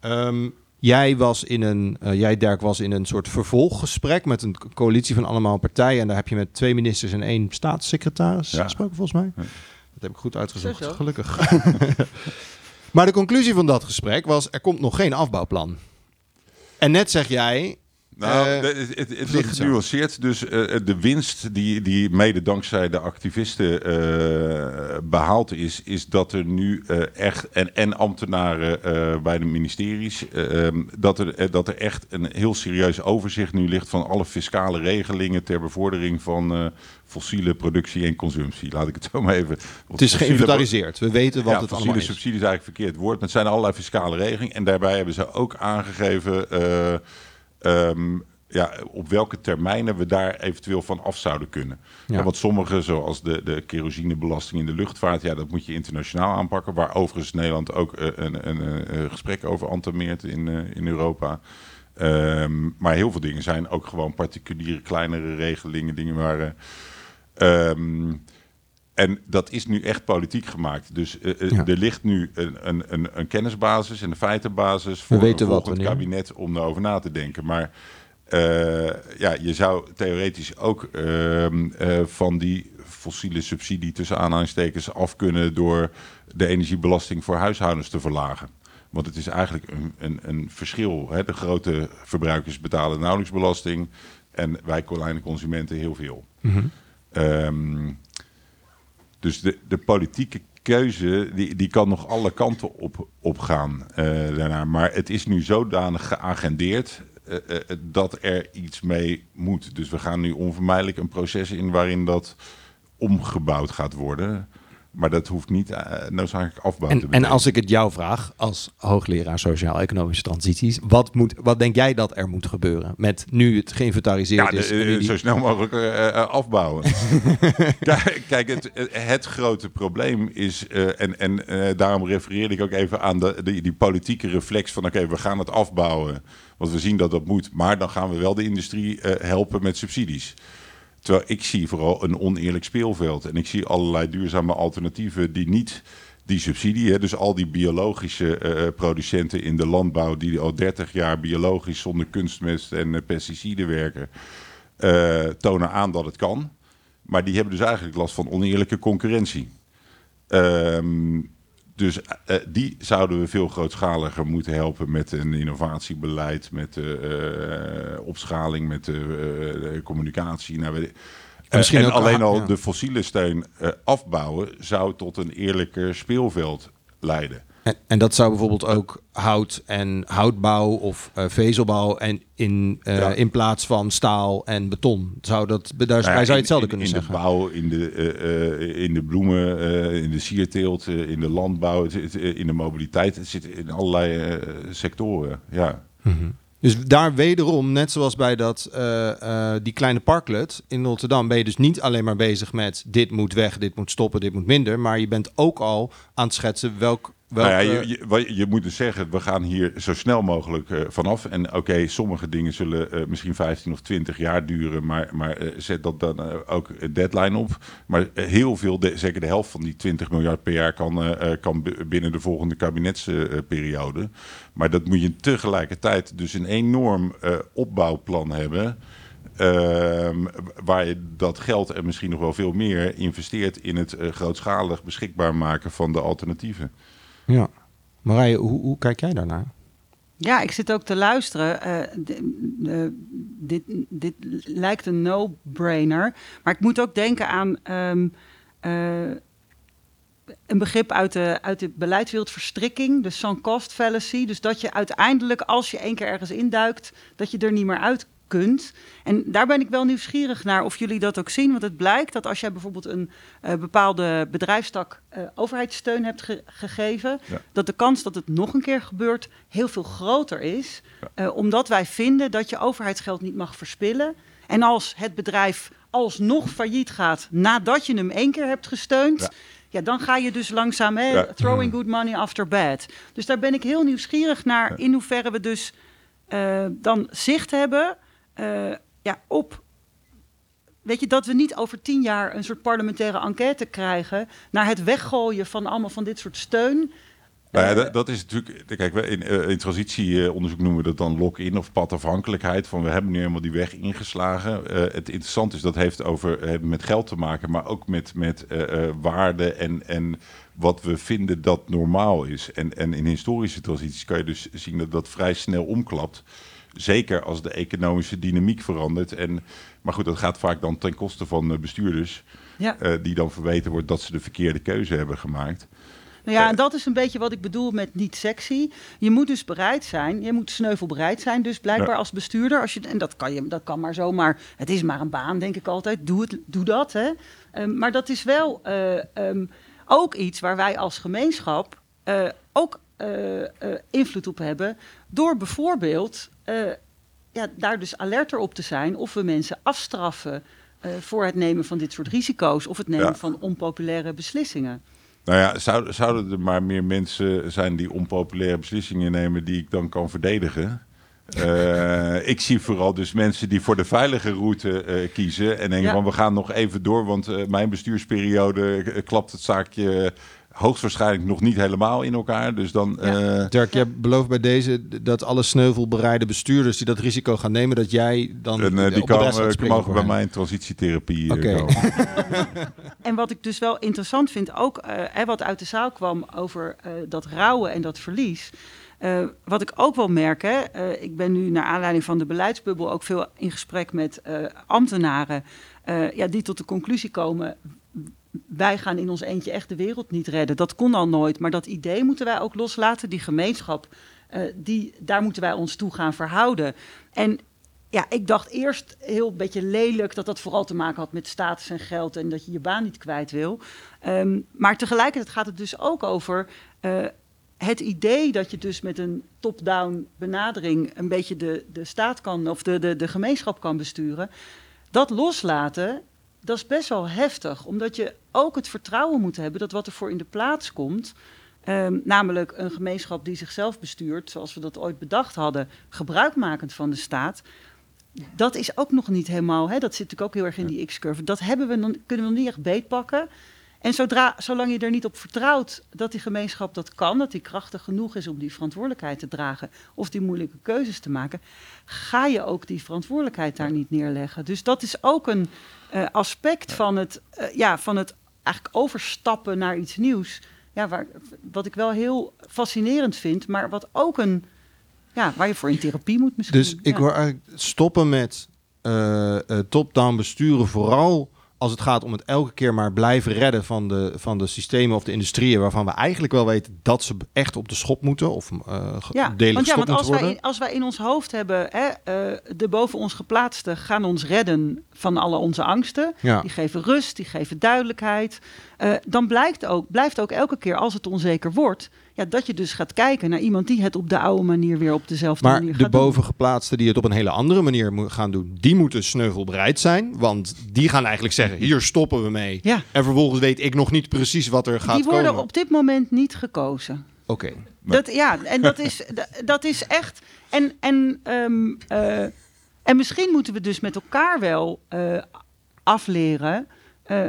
Ehm, jij was in een, eh, jij Dirk was in een soort vervolggesprek met een co- coalitie van allemaal partijen en daar heb je met twee ministers en één staatssecretaris Ja. gesproken volgens mij. Ja. Dat heb ik goed uitgezocht, Zo, zo. gelukkig. [laughs] maar de conclusie van dat gesprek was, er komt nog geen afbouwplan. En net zeg jij, Nou, Eh, het, het, het ligt genuanceerd. Dus eh, de winst die, die mede dankzij de activisten eh, behaald is, is dat er nu eh, echt, en, en ambtenaren eh, bij de ministeries, eh, ehm, dat, er, eh, dat er echt een heel serieus overzicht nu ligt van alle fiscale regelingen ter bevordering van eh, fossiele productie en consumptie. Laat ik het zo maar even. het is geïnventariseerd. We weten wat ja, het fossiele allemaal is. subsidie is eigenlijk verkeerd woord. Maar het zijn allerlei fiscale regelingen. En daarbij hebben ze ook aangegeven eh, ehm, ja, op welke termijnen we daar eventueel van af zouden kunnen. Ja. Ja. want sommige, zoals de, de kerosinebelasting in de luchtvaart, ja, dat moet je internationaal aanpakken. Waar overigens Nederland ook eh, een, een, een, gesprek over antameert in, eh, in Europa. Ehm, maar heel veel dingen zijn ook gewoon particuliere, kleinere regelingen, dingen waar. ehm, en dat is nu echt politiek gemaakt. Dus eh, eh, Ja. er ligt nu een, een, een, een kennisbasis en een feitenbasis voor volgend wanneer. kabinet om daarover na te denken. Maar eh, ja, je zou theoretisch ook ehm, eh, van die fossiele subsidie tussen aanhalingstekens af kunnen door de energiebelasting voor huishoudens te verlagen. Want het is eigenlijk een, een, een verschil. Hè? De grote verbruikers betalen nauwelijks belasting en wij kleine consumenten heel veel. Ehm, dus de, de politieke keuze die, die kan nog alle kanten op, op gaan eh, daarna. Maar het is nu zodanig geagendeerd eh, eh, dat er iets mee moet. Dus we gaan nu onvermijdelijk een proces in waarin dat omgebouwd gaat worden. Maar dat hoeft niet eh, noodzakelijk afbouw te En, en betekenen. als ik het jou vraag, als hoogleraar sociaal-economische transities, wat, moet, wat denk jij dat er moet gebeuren met nu het geïnventariseerd Ja, is? eh, die- zo snel mogelijk eh, afbouwen. [laughs] kijk, het, het grote probleem is, en, en daarom refereerde ik ook even aan de, die, die politieke reflex van oké, we gaan het afbouwen, want we zien dat dat moet, maar dan gaan we wel de industrie helpen met subsidies. Terwijl ik zie vooral een oneerlijk speelveld en ik zie allerlei duurzame alternatieven die niet die subsidie, hè, dus al die biologische eh, producenten in de landbouw die al 30 jaar biologisch zonder kunstmest en eh, pesticiden werken, eh, tonen aan dat het kan. Maar die hebben dus eigenlijk last van oneerlijke concurrentie. Ehm, dus eh, die zouden we veel grootschaliger moeten helpen met een innovatiebeleid, met eh, eh, opschaling, met eh, eh, communicatie. Nou, ik- En misschien en alleen al ja. de fossiele steun eh, afbouwen zou tot een eerlijker speelveld leiden. En, en dat zou bijvoorbeeld ook hout en houtbouw of eh, vezelbouw en in, eh, Ja. in plaats van staal en beton. Zou dat, daar Nou ja, zou je in- hetzelfde in, kunnen in zeggen. de bouw, in de, eh, in de bloemen, in de sierteelt, in de landbouw, in de mobiliteit. Het zit in allerlei sectoren. Ja. Dus daar wederom, net zoals bij dat, die kleine parklet in Rotterdam, ben je dus niet alleen maar bezig met dit moet weg, dit moet stoppen, dit moet minder. Maar je bent ook al aan het schetsen welk. Nou ja, je, je, moet dus zeggen, we gaan hier zo snel mogelijk eh, vanaf. En oké, sommige dingen zullen eh, misschien 15 of 20 jaar duren, maar, maar eh, zet dat dan ook een deadline op. Maar heel veel, de- zeker de helft van die 20 miljard per jaar kan, kan binnen de volgende kabinetsperiode. maar dat moet je tegelijkertijd dus een enorm opbouwplan hebben. Ehm, waar je dat geld en misschien nog wel veel meer investeert in het grootschalig beschikbaar maken van de alternatieven. Ja. Marije, hoe, hoe kijk jij daarnaar? Ja, ik zit ook te luisteren. Eh, dit, dit lijkt een no-brainer. Maar ik moet ook denken aan ehm, eh, een begrip uit de, uit de beleidswereld verstrikking, de sunk cost fallacy. Dus dat je uiteindelijk, als je één keer ergens induikt, dat je er niet meer uit kunt. En daar ben ik wel nieuwsgierig naar of jullie dat ook zien. Want het blijkt dat als jij bijvoorbeeld een eh, bepaalde bedrijfstak eh, overheidssteun hebt ge- gegeven, Ja. dat de kans dat het nog een keer gebeurt heel veel groter is. Eh, omdat wij vinden dat je overheidsgeld niet mag verspillen. En als het bedrijf alsnog failliet gaat nadat je hem één keer hebt gesteund. Ja. Ja. dan ga je dus langzaam hè, Ja. throwing good money after bad. Dus daar ben ik heel nieuwsgierig naar in hoeverre we dus eh, dan zicht hebben eh, ja, op. Weet je, dat we niet over tien jaar een soort parlementaire enquête krijgen naar het weggooien van allemaal van dit soort steun. Nou ja, Eh, dat, dat is natuurlijk. Kijk, in, eh, in transitieonderzoek noemen we dat dan lock-in of padafhankelijkheid. Van we hebben nu helemaal die weg ingeslagen. Het interessante is dat heeft over met geld te maken, maar ook met, met waarde en, en wat we vinden dat normaal is. En, en in historische transities kan je dus zien dat dat vrij snel omklapt. Zeker als de economische dynamiek verandert. En, maar goed, dat gaat vaak dan ten koste van eh, bestuurders. Ja. eh, die dan verweten wordt dat ze de verkeerde keuze hebben gemaakt. Nou ja, en dat is een beetje wat ik bedoel met niet sexy. Je moet dus bereid zijn, je moet sneuvelbereid zijn. Dus blijkbaar als bestuurder, als je, en dat kan, je, dat kan maar zomaar. Het is maar een baan, denk ik altijd. Doe, het, doe dat. Hè. Ehm, maar dat is wel eh, ehm, ook iets waar wij als gemeenschap eh, ook eh, eh, invloed op hebben. Door bijvoorbeeld eh, ja, daar dus alerter op te zijn of we mensen afstraffen. eh, voor het nemen van dit soort risico's of het nemen Ja. van onpopulaire beslissingen. Nou ja, zouden, zouden er maar meer mensen zijn die onpopulaire beslissingen nemen die ik dan kan verdedigen? [laughs] Eh, ik zie vooral dus mensen die voor de veilige route kiezen en denken Ja. van we gaan nog even door, want mijn bestuursperiode klapt het zaakje hoogstwaarschijnlijk nog niet helemaal in elkaar. Dus dan, Ja. eh, Dirk, jij belooft bij deze dat alle sneuvelbereide bestuurders die dat risico gaan nemen, dat jij dan en, op die komen, mogen bij mij in transitietherapie eh, Oké. komen. [laughs] En wat ik dus wel interessant vind, ook eh, hè, wat uit de zaal kwam over eh, dat rouwen en dat verlies. Eh, wat ik ook wel merk, hè, eh, ik ben nu naar aanleiding van de beleidsbubbel ook veel in gesprek met eh, ambtenaren eh, ja, die tot de conclusie komen. Wij gaan in ons eentje echt de wereld niet redden. Dat kon al nooit. Maar dat idee moeten wij ook loslaten. Die gemeenschap, eh, die, daar moeten wij ons toe gaan verhouden. En ja, ik dacht eerst heel beetje lelijk dat dat vooral te maken had met status en geld en dat je je baan niet kwijt wil. Ehm, maar tegelijkertijd gaat het dus ook over eh, het idee dat je dus met een top-down benadering een beetje de, de staat kan of de, de, de gemeenschap kan besturen. Dat loslaten, dat is best wel heftig, omdat je ook het vertrouwen moet hebben dat wat er voor in de plaats komt. Ehm, namelijk een gemeenschap die zichzelf bestuurt, zoals we dat ooit bedacht hadden, gebruikmakend van de staat. Dat is ook nog niet helemaal, hè, dat zit natuurlijk ook heel erg in die X-curve. Dat hebben we nog, kunnen we nog niet echt beetpakken. En zodra, zolang je er niet op vertrouwt dat die gemeenschap dat kan, dat die krachtig genoeg is om die verantwoordelijkheid te dragen of die moeilijke keuzes te maken, ga je ook die verantwoordelijkheid daar niet neerleggen. Dus dat is ook een eh, aspect van het, eh, ja, van het eigenlijk overstappen naar iets nieuws. Ja, waar, wat ik wel heel fascinerend vind, maar wat ook een, ja, waar je voor in therapie moet misschien. Dus ik hoor eigenlijk stoppen met eh, top-down besturen, vooral als het gaat om het elke keer maar blijven redden van de, van de systemen of de industrieën waarvan we eigenlijk wel weten dat ze echt op de schop moeten of ge- Ja, delen want, ja, want als, worden. wij, als wij in ons hoofd hebben, hè, eh, de boven ons geplaatsten gaan ons redden van alle onze angsten. Ja. Die geven rust, die geven duidelijkheid. Eh, dan blijkt ook, blijft ook elke keer als het onzeker wordt, ja, dat je dus gaat kijken naar iemand die het op de oude manier weer op dezelfde Maar manier de gaat doen. bovengeplaatsten die het op een hele andere manier gaan doen, die moeten sneuvelbereid zijn. Want die gaan eigenlijk zeggen, hier stoppen we mee. Ja. En vervolgens weet ik nog niet precies wat er gaat Die worden komen. op dit moment niet gekozen. Oké. Dat, ja, en dat is, [laughs] dat is echt. En, en, ehm, eh, en misschien moeten we dus met elkaar wel eh, afleren. eh,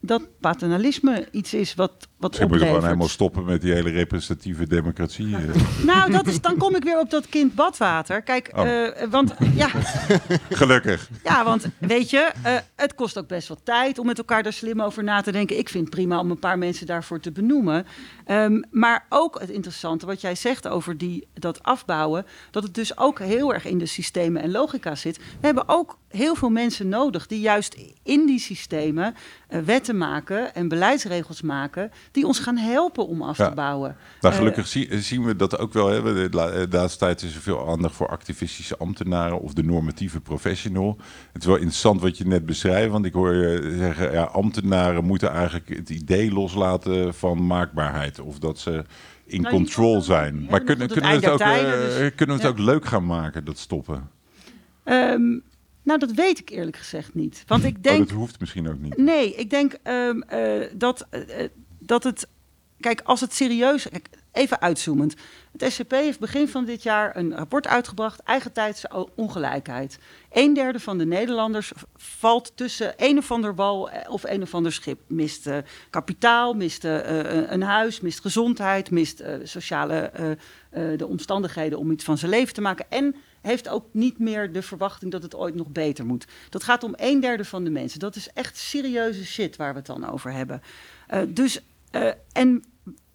dat paternalisme iets is wat, wat Ze moeten gewoon helemaal stoppen met die hele representatieve democratie. eh. [laughs] Nou, dat is, dan kom ik weer op dat kind badwater. Kijk, Oh. eh, want ja, [laughs] Gelukkig. Ja, want weet je, eh, het kost ook best wat tijd om met elkaar daar slim over na te denken. Ik vind het prima om een paar mensen daarvoor te benoemen. Ehm, maar ook het interessante wat jij zegt over die, dat afbouwen, dat het dus ook heel erg in de systemen en logica zit. We hebben ook heel veel mensen nodig die juist in die systemen eh, wetten maken en beleidsregels maken die ons gaan helpen om af Ja. te bouwen. Nou, Eh, gelukkig zie- zien we dat ook wel. Hè. De la- de laatste tijd is er veel aandacht voor activistische ambtenaren of de normatieve professional. Het is wel interessant wat je net beschrijft, want ik hoor je zeggen, ja, ambtenaren moeten eigenlijk het idee loslaten van maakbaarheid of dat ze in Nou, control zijn. Maar kunnen, tot kunnen we het ook, eh, tijden, dus- kunnen we het ja. ook leuk gaan maken, dat stoppen? ehm, nou, dat weet ik eerlijk gezegd niet. Want ik [laughs] Oh, denk. dat hoeft misschien ook niet. Nee, ik denk ehm, eh, dat, eh, eh, dat het. Kijk, als het serieus. Kijk, even uitzoomend. Het SCP heeft begin van dit jaar een rapport uitgebracht. Eigentijdse o- ongelijkheid. Een derde van de Nederlanders valt tussen een of ander wal eh, of een of ander schip. Mist eh, kapitaal, mist eh, een huis, mist gezondheid, mist eh, sociale de omstandigheden om iets van zijn leven te maken. En heeft ook niet meer de verwachting dat het ooit nog beter moet. Dat gaat om een derde van de mensen. Dat is echt serieuze shit waar we het dan over hebben. Dus, eh, en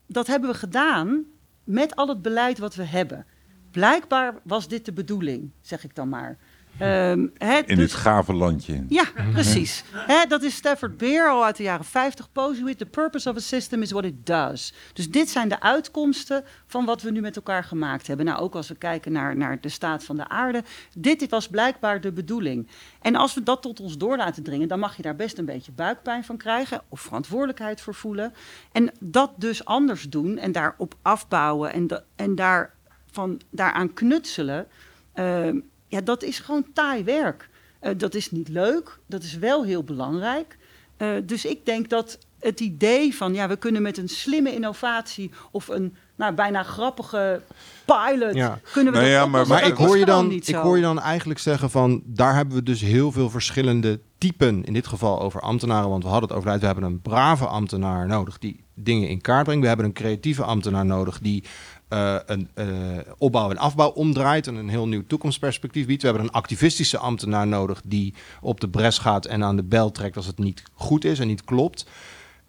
dat hebben we gedaan met al het beleid wat we hebben. Blijkbaar was dit de bedoeling, zeg ik dan maar. Ehm, In dus- dit gave landje. ja, precies. Dat is Stafford Beer al uit de jaren 50. Pose with the purpose of a system is what it does. Dus dit zijn de uitkomsten van wat we nu met elkaar gemaakt hebben. Nou, ook als we kijken naar, naar de staat van de aarde. Dit was blijkbaar de bedoeling. En als we dat tot ons door laten dringen, dan mag je daar best een beetje buikpijn van krijgen. Of verantwoordelijkheid voor voelen. En dat dus anders doen en daarop afbouwen en, da- en daar, van, daaraan knutselen. ehm, ja, dat is gewoon taai werk. Eh, dat is niet leuk, dat is wel heel belangrijk. Eh, dus ik denk dat het idee van, ja, we kunnen met een slimme innovatie of een nou, bijna grappige pilot, Ja. kunnen we Nou dat ja, maar- ik hoor, je dan, niet ik hoor je dan eigenlijk zeggen van... daar hebben we dus heel veel verschillende typen... in dit geval over ambtenaren, want we hadden het over... uit, we hebben een brave ambtenaar nodig die dingen in kaart brengt. We hebben een creatieve ambtenaar nodig die... eh, een eh, opbouw en afbouw omdraait en een heel nieuw toekomstperspectief biedt. We hebben een activistische ambtenaar nodig die op de bres gaat en aan de bel trekt als het niet goed is en niet klopt.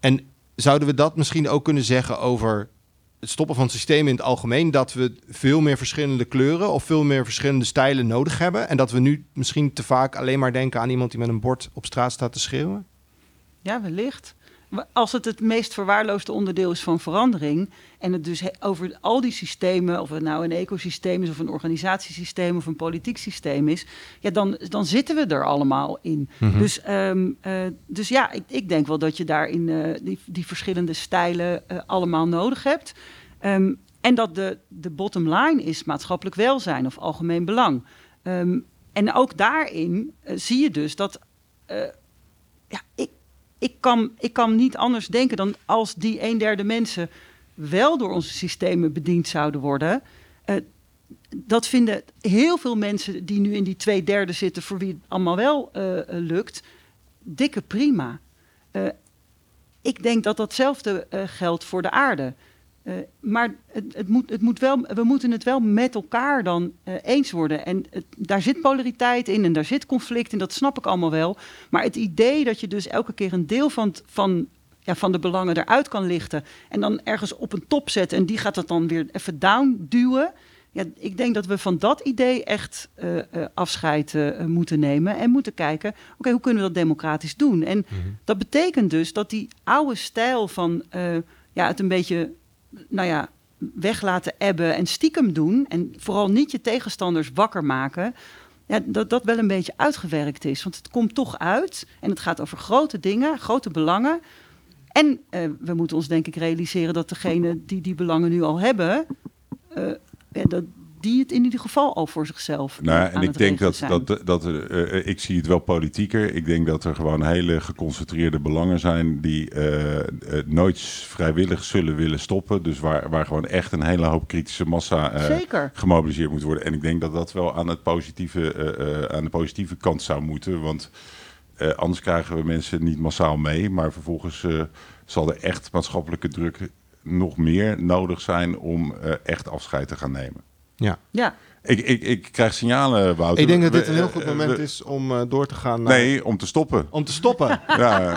En zouden we dat misschien ook kunnen zeggen over het stoppen van systemen in het algemeen, dat we veel meer verschillende kleuren of veel meer verschillende stijlen nodig hebben. En dat we nu misschien te vaak alleen maar denken aan iemand die met een bord op straat staat te schreeuwen. Ja, wellicht. Als het het meest verwaarloosde onderdeel is van verandering... en het dus over al die systemen... of het nou een ecosysteem is of een organisatiesysteem... of een politiek systeem is... Ja, dan, dan zitten we er allemaal in. dus, ehm, eh, dus ja, ik, ik denk wel dat je daarin eh, die, die verschillende stijlen eh, allemaal nodig hebt. Ehm, en dat de, de bottom line is maatschappelijk welzijn of algemeen belang. Ehm, en ook daarin zie je dus dat... ja, ik, ik, kan, ik kan niet anders denken dan als die een derde mensen wel door onze systemen bediend zouden worden. eh, dat vinden heel veel mensen die nu in die twee derde zitten, voor wie het allemaal wel eh, eh, lukt, dikke prima. Ik denk dat datzelfde geldt voor de aarde. Eh, maar het, het moet, het moet wel, we moeten het wel met elkaar dan eh, eens worden. En het- daar zit polariteit in en daar zit conflict in, dat snap ik allemaal wel. Maar het idee dat je dus elke keer een deel van, van, ja, van de belangen eruit kan lichten... en dan ergens op een top zetten en die gaat dat dan weer even down duwen... Ja, ik denk dat we van dat idee echt eh, afscheid moeten nemen en moeten kijken, oké, hoe kunnen we dat democratisch doen? En dat betekent dus dat die oude stijl van ja, het een beetje, nou ja, weg laten ebben en stiekem doen en vooral niet je tegenstanders wakker maken, ja, dat dat wel een beetje uitgewerkt is. Want het komt toch uit en het gaat over grote dingen, grote belangen. En eh, we moeten ons denk ik realiseren dat degene die die belangen nu al hebben, eh, dat die het in ieder geval al voor zichzelf. Nou, eh, en aan ik denk dat, zijn. dat, dat eh, eh, ik zie het wel politieker. Ik denk dat er gewoon hele geconcentreerde belangen zijn die nooit vrijwillig zullen willen stoppen. Dus waar, waar gewoon echt een hele hoop kritische massa gemobiliseerd moet worden. En ik denk dat dat wel aan, het positieve, aan de positieve kant zou moeten. Want anders krijgen we mensen niet massaal mee. Maar vervolgens zal er echt maatschappelijke druk nog meer nodig zijn om echt afscheid te gaan nemen. Ja, Ik, ik, ik krijg signalen, Wouter. Ik denk dat dit een heel goed eh, moment we- is om eh, door te gaan naar... Nee, om te stoppen. Om te stoppen. [laughs] ja,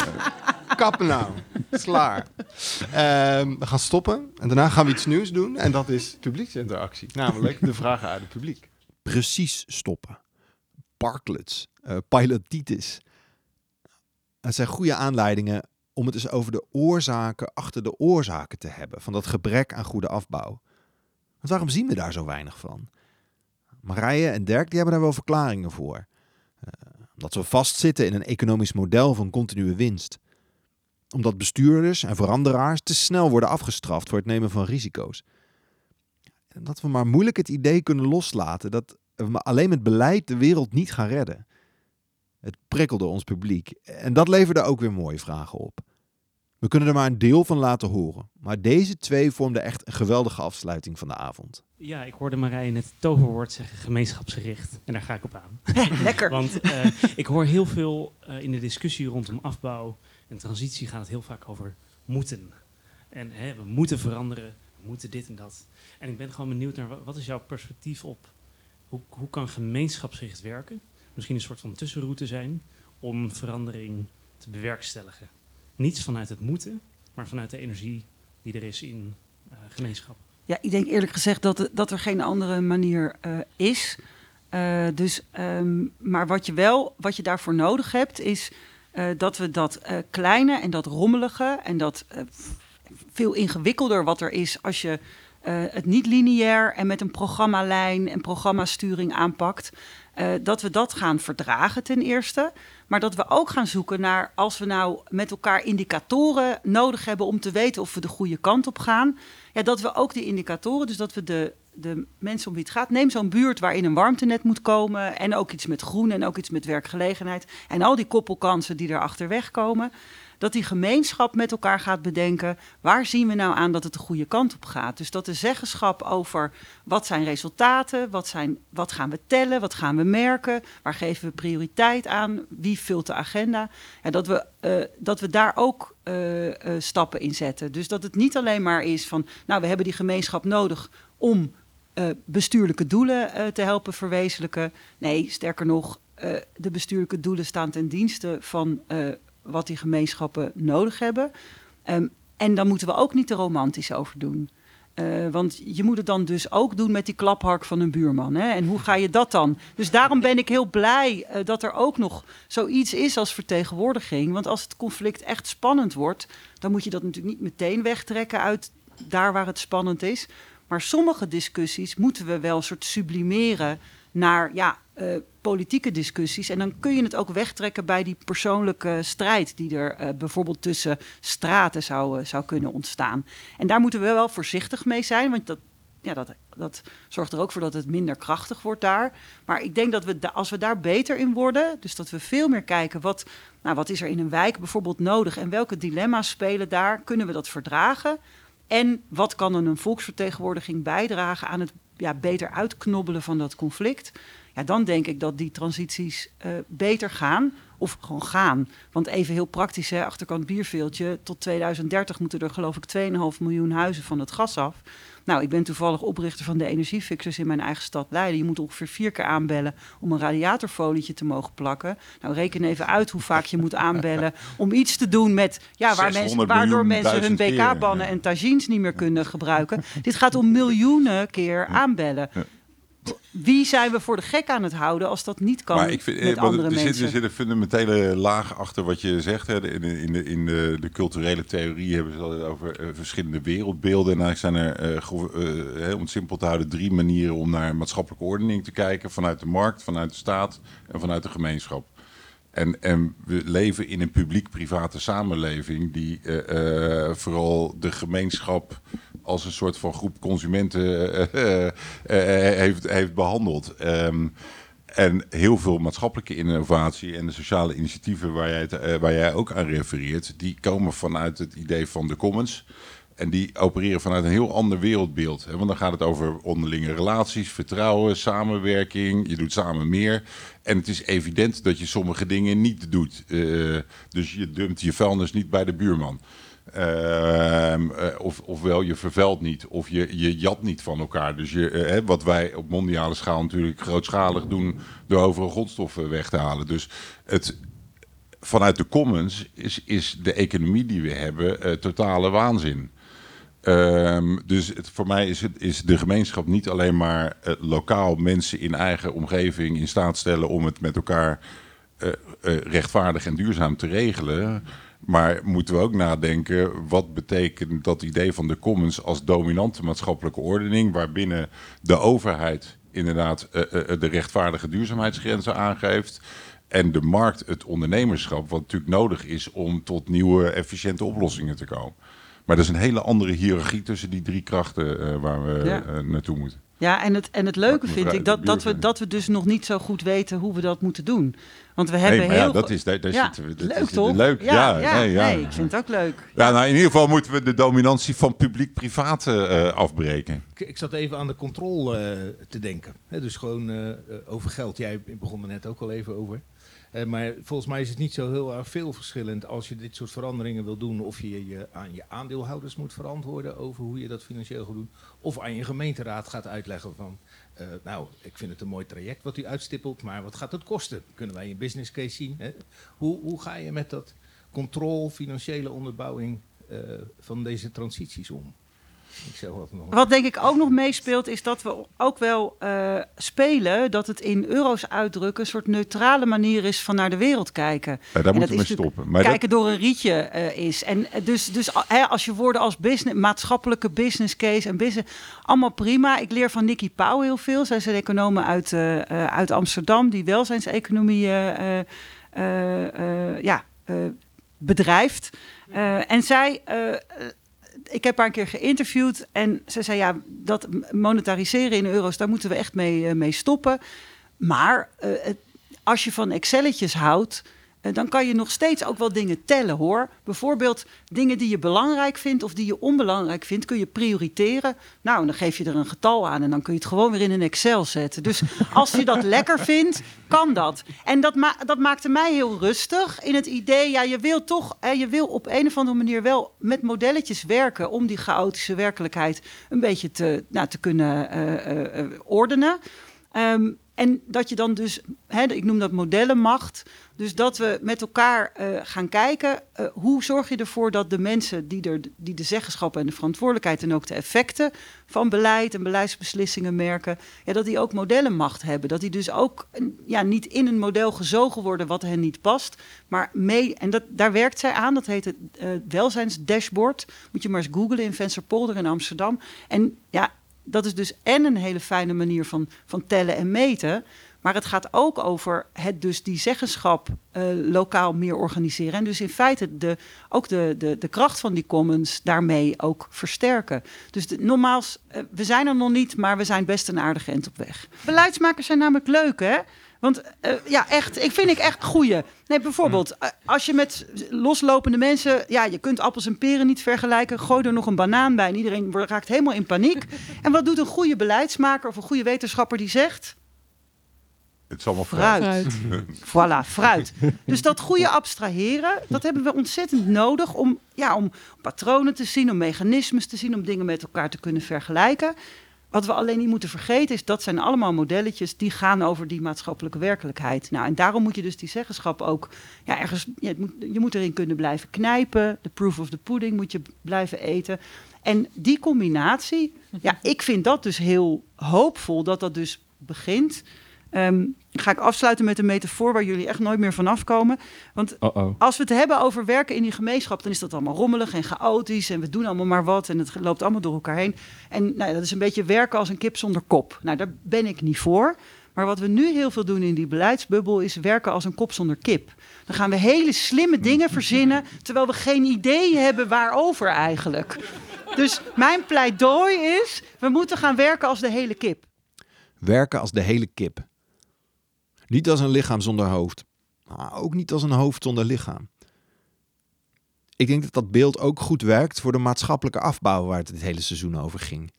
Kappen nou. Slaar. Ehm, we gaan stoppen. En daarna gaan we iets nieuws doen. En dat is publieksinteractie. Namelijk de vragen uit het publiek. Precies stoppen. Parklets. eh, pilotitis. Het zijn goede aanleidingen om het eens over de oorzaken achter de oorzaken te hebben. Van dat gebrek aan goede afbouw. Want waarom zien we daar zo weinig van? Marije en Dirk die hebben daar wel verklaringen voor. Eh, omdat we vastzitten in een economisch model van continue winst omdat bestuurders en veranderaars te snel worden afgestraft voor het nemen van risico's. En dat we maar moeilijk het idee kunnen loslaten dat we alleen met beleid de wereld niet gaan redden. Het prikkelde ons publiek en dat leverde ook weer mooie vragen op. We kunnen er maar een deel van laten horen, maar deze twee vormden echt een geweldige afsluiting van de avond. Ja, ik hoorde Marije net het toverwoord zeggen gemeenschapsgericht. En daar ga ik op aan. [laughs] lekker. Want eh, ik hoor heel veel eh, in de discussie rondom afbouw en transitie gaat het heel vaak over moeten. En hè, we moeten veranderen, we moeten dit en dat. En ik ben gewoon benieuwd naar wa- wat is jouw perspectief op hoe, hoe kan gemeenschapsgericht werken? Misschien een soort van tussenroute zijn om verandering te bewerkstelligen. Niets vanuit het moeten, maar vanuit de energie die er is in eh, gemeenschap. Ja, ik denk eerlijk gezegd dat, dat er geen andere manier eh, is. Eh, dus, ehm, maar wat je wel, wat je daarvoor nodig hebt, is dat we dat kleine en dat rommelige en dat veel ingewikkelder wat er is als je het niet lineair en met een programmalijn en programmasturing aanpakt. Eh, dat we dat gaan verdragen ten eerste. Maar dat we ook gaan zoeken naar als we nou met elkaar indicatoren nodig hebben om te weten of we de goede kant op gaan. Ja, dat we ook die indicatoren, dus dat we de, de mensen om wie het gaat, neem zo'n buurt waarin een warmtenet moet komen en ook iets met groen en ook iets met werkgelegenheid en al die koppelkansen die er achterweg komen. Dat die gemeenschap met elkaar gaat bedenken, waar zien we nou aan dat het de goede kant op gaat? Dus dat de zeggenschap over wat zijn resultaten, wat, zijn, wat gaan we tellen, wat gaan we merken, waar geven we prioriteit aan, wie vult de agenda. En dat we, eh, dat we daar ook eh, eh, stappen in zetten. Dus dat het niet alleen maar is van, nou we hebben die gemeenschap nodig om bestuurlijke doelen te helpen verwezenlijken. Nee, sterker nog, de bestuurlijke doelen staan ten dienste van wat die gemeenschappen nodig hebben. Ehm, en dan moeten we ook niet te romantisch over doen. Eh, want je moet het dan dus ook doen met die klaphark van een buurman. Hè? En hoe ga je dat dan? Dus daarom ben ik heel blij eh, dat er ook nog zoiets is als vertegenwoordiging. Want als het conflict echt spannend wordt, dan moet je dat natuurlijk niet meteen wegtrekken uit daar waar het spannend is. Maar sommige discussies moeten we wel een soort sublimeren naar ja, eh, politieke discussies. En dan kun je het ook wegtrekken bij die persoonlijke strijd die er eh, bijvoorbeeld tussen straten zou, eh, zou kunnen ontstaan. En daar moeten we wel voorzichtig mee zijn, want dat, ja, dat, dat zorgt er ook voor dat het minder krachtig wordt daar. Maar ik denk dat we als we daar beter in worden, dus dat we veel meer kijken wat, nou, wat is er in een wijk bijvoorbeeld nodig en welke dilemma's spelen daar, kunnen we dat verdragen? En wat kan een volksvertegenwoordiging bijdragen aan het ja, beter uitknobbelen van dat conflict? Ja, dan denk ik dat die transities eh, beter gaan. Of gewoon gaan. Want even heel praktisch, hè, achterkant bierveeltje. Tot 2030 moeten er geloof ik 2,5 miljoen huizen van het gas af. Nou, ik ben toevallig oprichter van de energiefixers in mijn eigen stad Leiden. Je moet ongeveer vier keer aanbellen om een radiatorfolietje te mogen plakken. Nou, reken even uit hoe vaak je moet aanbellen [laughs] om iets te doen met... Ja, waar 600 mensen, waardoor mensen hun BK-bannen ja. en tagines niet meer kunnen gebruiken. Dit gaat om miljoenen keer aanbellen. Ja. Wie zijn we voor de gek aan het houden als dat niet kan maar ik vind, met eh, andere er, zit, mensen? er zit een fundamentele laag achter wat je zegt. Hè. In, de, in, de, in de, de culturele theorie hebben ze het over eh, verschillende wereldbeelden. En eigenlijk zijn er, eh, om het simpel te houden, drie manieren om naar maatschappelijke ordening te kijken. Vanuit de markt, vanuit de staat en vanuit de gemeenschap. En, en we leven in een publiek-private samenleving die eh, eh, vooral de gemeenschap als een soort van groep consumenten eh, heeft, heeft behandeld. Ehm, en heel veel maatschappelijke innovatie en de sociale initiatieven waar jij, waar jij ook aan refereert, die komen vanuit het idee van de commons. En die opereren vanuit een heel ander wereldbeeld. Hè? Want dan gaat het over onderlinge relaties, vertrouwen, samenwerking. Je doet samen meer. En het is evident dat je sommige dingen niet doet. Eh, dus je dumpt je vuilnis niet bij de buurman. Ehm, eh, of, ofwel je vervuilt niet, of je, je jat niet van elkaar. Dus je, eh, wat wij op mondiale schaal natuurlijk grootschalig doen door overal grondstoffen weg te halen. Dus het, vanuit de commons is, is de economie die we hebben totale waanzin. Ehm, dus voor mij is, het, is de gemeenschap niet alleen maar eh, lokaal mensen in eigen omgeving in staat stellen om het met elkaar eh, eh, rechtvaardig en duurzaam te regelen. Maar moeten we ook nadenken, wat betekent dat idee van de commons als dominante maatschappelijke ordening, waarbinnen de overheid inderdaad de rechtvaardige duurzaamheidsgrenzen aangeeft. En de markt, het ondernemerschap, wat natuurlijk nodig is om tot nieuwe efficiënte oplossingen te komen. Maar dat is een hele andere hiërarchie tussen die drie krachten eh, waar we Ja. eh, naartoe moeten. Ja, en het, en het leuke vind ik dat, dat, we, dat we dus nog niet zo goed weten hoe we dat moeten doen. Want we Nee, hebben maar ja, heel... dat is, daar, daar ja, zitten we. dat leuk is, toch? Leuk, ja. nee, ja. nee, ik vind het ook leuk. Ja, nou, in ieder geval moeten we de dominantie van publiek-privaat eh, afbreken. Ik, ik zat even aan de controle te denken. Hè, dus gewoon over geld. Jij begon er net ook al even over. Eh, maar volgens mij is het niet zo heel veel verschillend als je dit soort veranderingen wil doen. Of je je aan je aandeelhouders moet verantwoorden over hoe je dat financieel gaat doen. Of aan je gemeenteraad gaat uitleggen van... eh, nou, ik vind het een mooi traject wat u uitstippelt, maar wat gaat het kosten? Kunnen wij een business case zien? Hè? Hoe, hoe ga je met dat controle, financiële onderbouwing eh, van deze transities om? Wat denk ik ook nog meespeelt, is dat we ook wel eh, spelen dat het in euro's uitdrukken een soort neutrale manier is van naar de wereld kijken. Ja, daar dat moeten we stoppen. Maar dat- kijken door een rietje eh, is. En eh, dus, dus hè, als je woorden als business, maatschappelijke business case en business, allemaal prima. Ik leer van Nikki Pauw heel veel. Zij is een econoom uit, uit Amsterdam die welzijnseconomie eh, eh, eh, eh, ja, eh, bedrijft. Eh, en zij, ik heb haar een keer geïnterviewd en ze zei ja, dat monetariseren in euro's, daar moeten we echt mee, eh, mee stoppen. Maar eh, als je van Excelletjes houdt, dan kan je nog steeds ook wel dingen tellen hoor. Bijvoorbeeld dingen die je belangrijk vindt of die je onbelangrijk vindt, kun je prioriteren. Nou, dan geef je er een getal aan en dan kun je het gewoon weer in een Excel zetten. Dus [laughs] als je dat lekker vindt, kan dat. En dat, ma dat maakte mij heel rustig in het idee, ja, je wil toch, hè, je wil op een of andere manier wel met modelletjes werken om die chaotische werkelijkheid een beetje te, nou, te kunnen eh, eh, eh, ordenen. Ehm, en dat je dan dus, hè, ik noem dat modellenmacht, dus dat we met elkaar eh, gaan kijken, eh, hoe zorg je ervoor dat de mensen die, er, die de zeggenschap en de verantwoordelijkheid en ook de effecten van beleid en beleidsbeslissingen merken, ja, dat die ook modellenmacht hebben. Dat die dus ook ja, niet in een model gezogen worden wat hen niet past, maar mee, en dat, daar werkt zij aan, dat heet het eh, welzijnsdashboard. Moet je maar eens googlen in Vensterpolder in Amsterdam. En ja, dat is dus en een hele fijne manier van, van tellen en meten. Maar het gaat ook over het dus die zeggenschap eh, lokaal meer organiseren. En dus in feite de, ook de, de, de kracht van die commons daarmee ook versterken. Dus de, nogmaals, eh, we zijn er nog niet, maar we zijn best een aardige end op weg. Beleidsmakers zijn namelijk leuk, hè? Want eh, ja, echt, ik vind ik echt goeie. Nee, bijvoorbeeld, eh, als je met loslopende mensen... Ja, je kunt appels en peren niet vergelijken. Gooi er nog een banaan bij en iedereen raakt helemaal in paniek. [laughs] En wat doet een goede beleidsmaker of een goede wetenschapper die zegt... Het is allemaal Fruit. [laughs] Voilà, fruit. Dus dat goede abstraheren, dat hebben we ontzettend nodig om, ja, om patronen te zien, om mechanismes te zien, om dingen met elkaar te kunnen vergelijken. Wat we alleen niet moeten vergeten is, dat zijn allemaal modelletjes die gaan over die maatschappelijke werkelijkheid. Nou, en daarom moet je dus die zeggenschap ook, ja, ergens, het moet, je moet erin kunnen blijven knijpen. De proof of the pudding moet je blijven eten. En die combinatie, ja, ik vind dat dus heel hoopvol dat dat dus begint. Ehm, ga ik afsluiten met een metafoor waar jullie echt nooit meer vanaf komen. Want als we het hebben over werken in die gemeenschap, dan is dat allemaal rommelig en chaotisch. En we doen allemaal maar wat. En het loopt allemaal door elkaar heen. En nou, ja, dat is een beetje werken als een kip zonder kop. Nou, daar ben ik niet voor. Maar wat we nu heel veel doen in die beleidsbubbel is werken als een kop zonder kip. Dan gaan we hele slimme dingen verzinnen, terwijl we geen idee hebben waarover eigenlijk. Dus mijn pleidooi is, we moeten gaan werken als de hele kip. Werken als de hele kip. Niet als een lichaam zonder hoofd. Maar ook niet als een hoofd zonder lichaam. Ik denk dat dat beeld ook goed werkt voor de maatschappelijke afbouw waar het het hele seizoen over ging.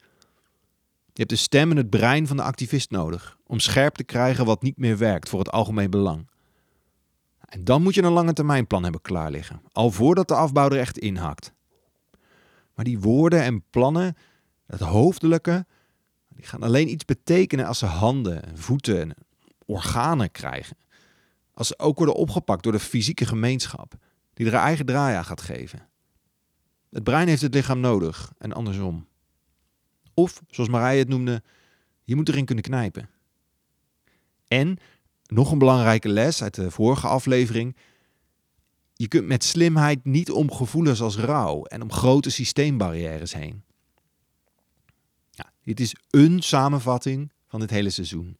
Je hebt de stem en het brein van de activist nodig om scherp te krijgen wat niet meer werkt voor het algemeen belang. En dan moet je een lange termijnplan hebben klaar liggen, al voordat de afbouw er echt inhakt. Maar die woorden en plannen, het hoofdelijke, die gaan alleen iets betekenen als ze handen, en voeten en organen krijgen. Als ze ook worden opgepakt door de fysieke gemeenschap, die er haar eigen draai aan gaat geven. Het brein heeft het lichaam nodig en andersom. Of, zoals Marije het noemde, je moet erin kunnen knijpen. En, nog een belangrijke les uit de vorige aflevering, je kunt met slimheid niet om gevoelens als rouw en om grote systeembarrières heen. Ja, dit is een samenvatting van dit hele seizoen.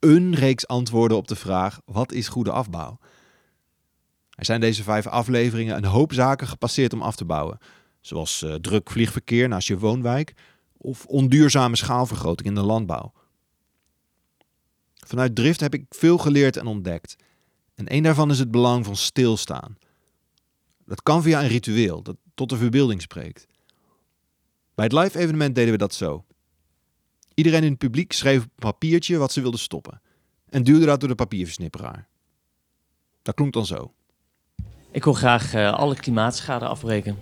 Een reeks antwoorden op de vraag: wat is goede afbouw? Er zijn deze vijf afleveringen een hoop zaken gepasseerd om af te bouwen, zoals uh, druk vliegverkeer naast je woonwijk of onduurzame schaalvergroting in de landbouw. Vanuit drift heb ik veel geleerd en ontdekt. En een daarvan is het belang van stilstaan. Dat kan via een ritueel dat tot de verbeelding spreekt. Bij het live evenement deden we dat zo. Iedereen in het publiek schreef op een papiertje wat ze wilde stoppen en duwde dat door de papierversnipperaar. Dat klonk dan zo. Ik wil graag uh, alle klimaatschade afbreken.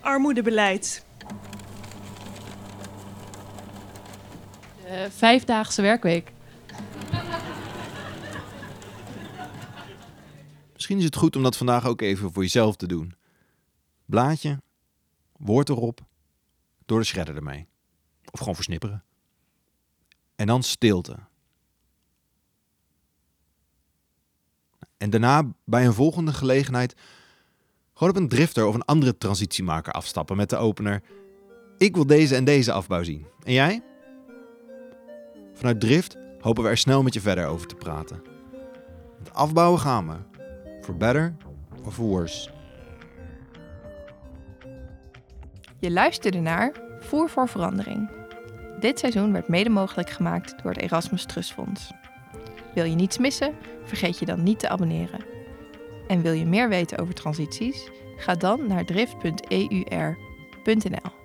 Armoedebeleid. De vijfdaagse werkweek. Misschien is het goed om dat vandaag ook even voor jezelf te doen. Blaadje, woord erop, door de shredder ermee. Of gewoon versnipperen. En dan stilte. En daarna bij een volgende gelegenheid gewoon op een drifter of een andere transitiemaker afstappen met de opener. Ik wil deze en deze afbouw zien. En jij? Vanuit drift hopen we er snel met je verder over te praten. Het afbouwen gaan we. For better or for worse. Je luisterde naar Voer voor Verandering. Dit seizoen werd mede mogelijk gemaakt door het Erasmus Trust Fonds. Wil je niets missen? Vergeet je dan niet te abonneren. En wil je meer weten over transities? Ga dan naar drift.eur.nl.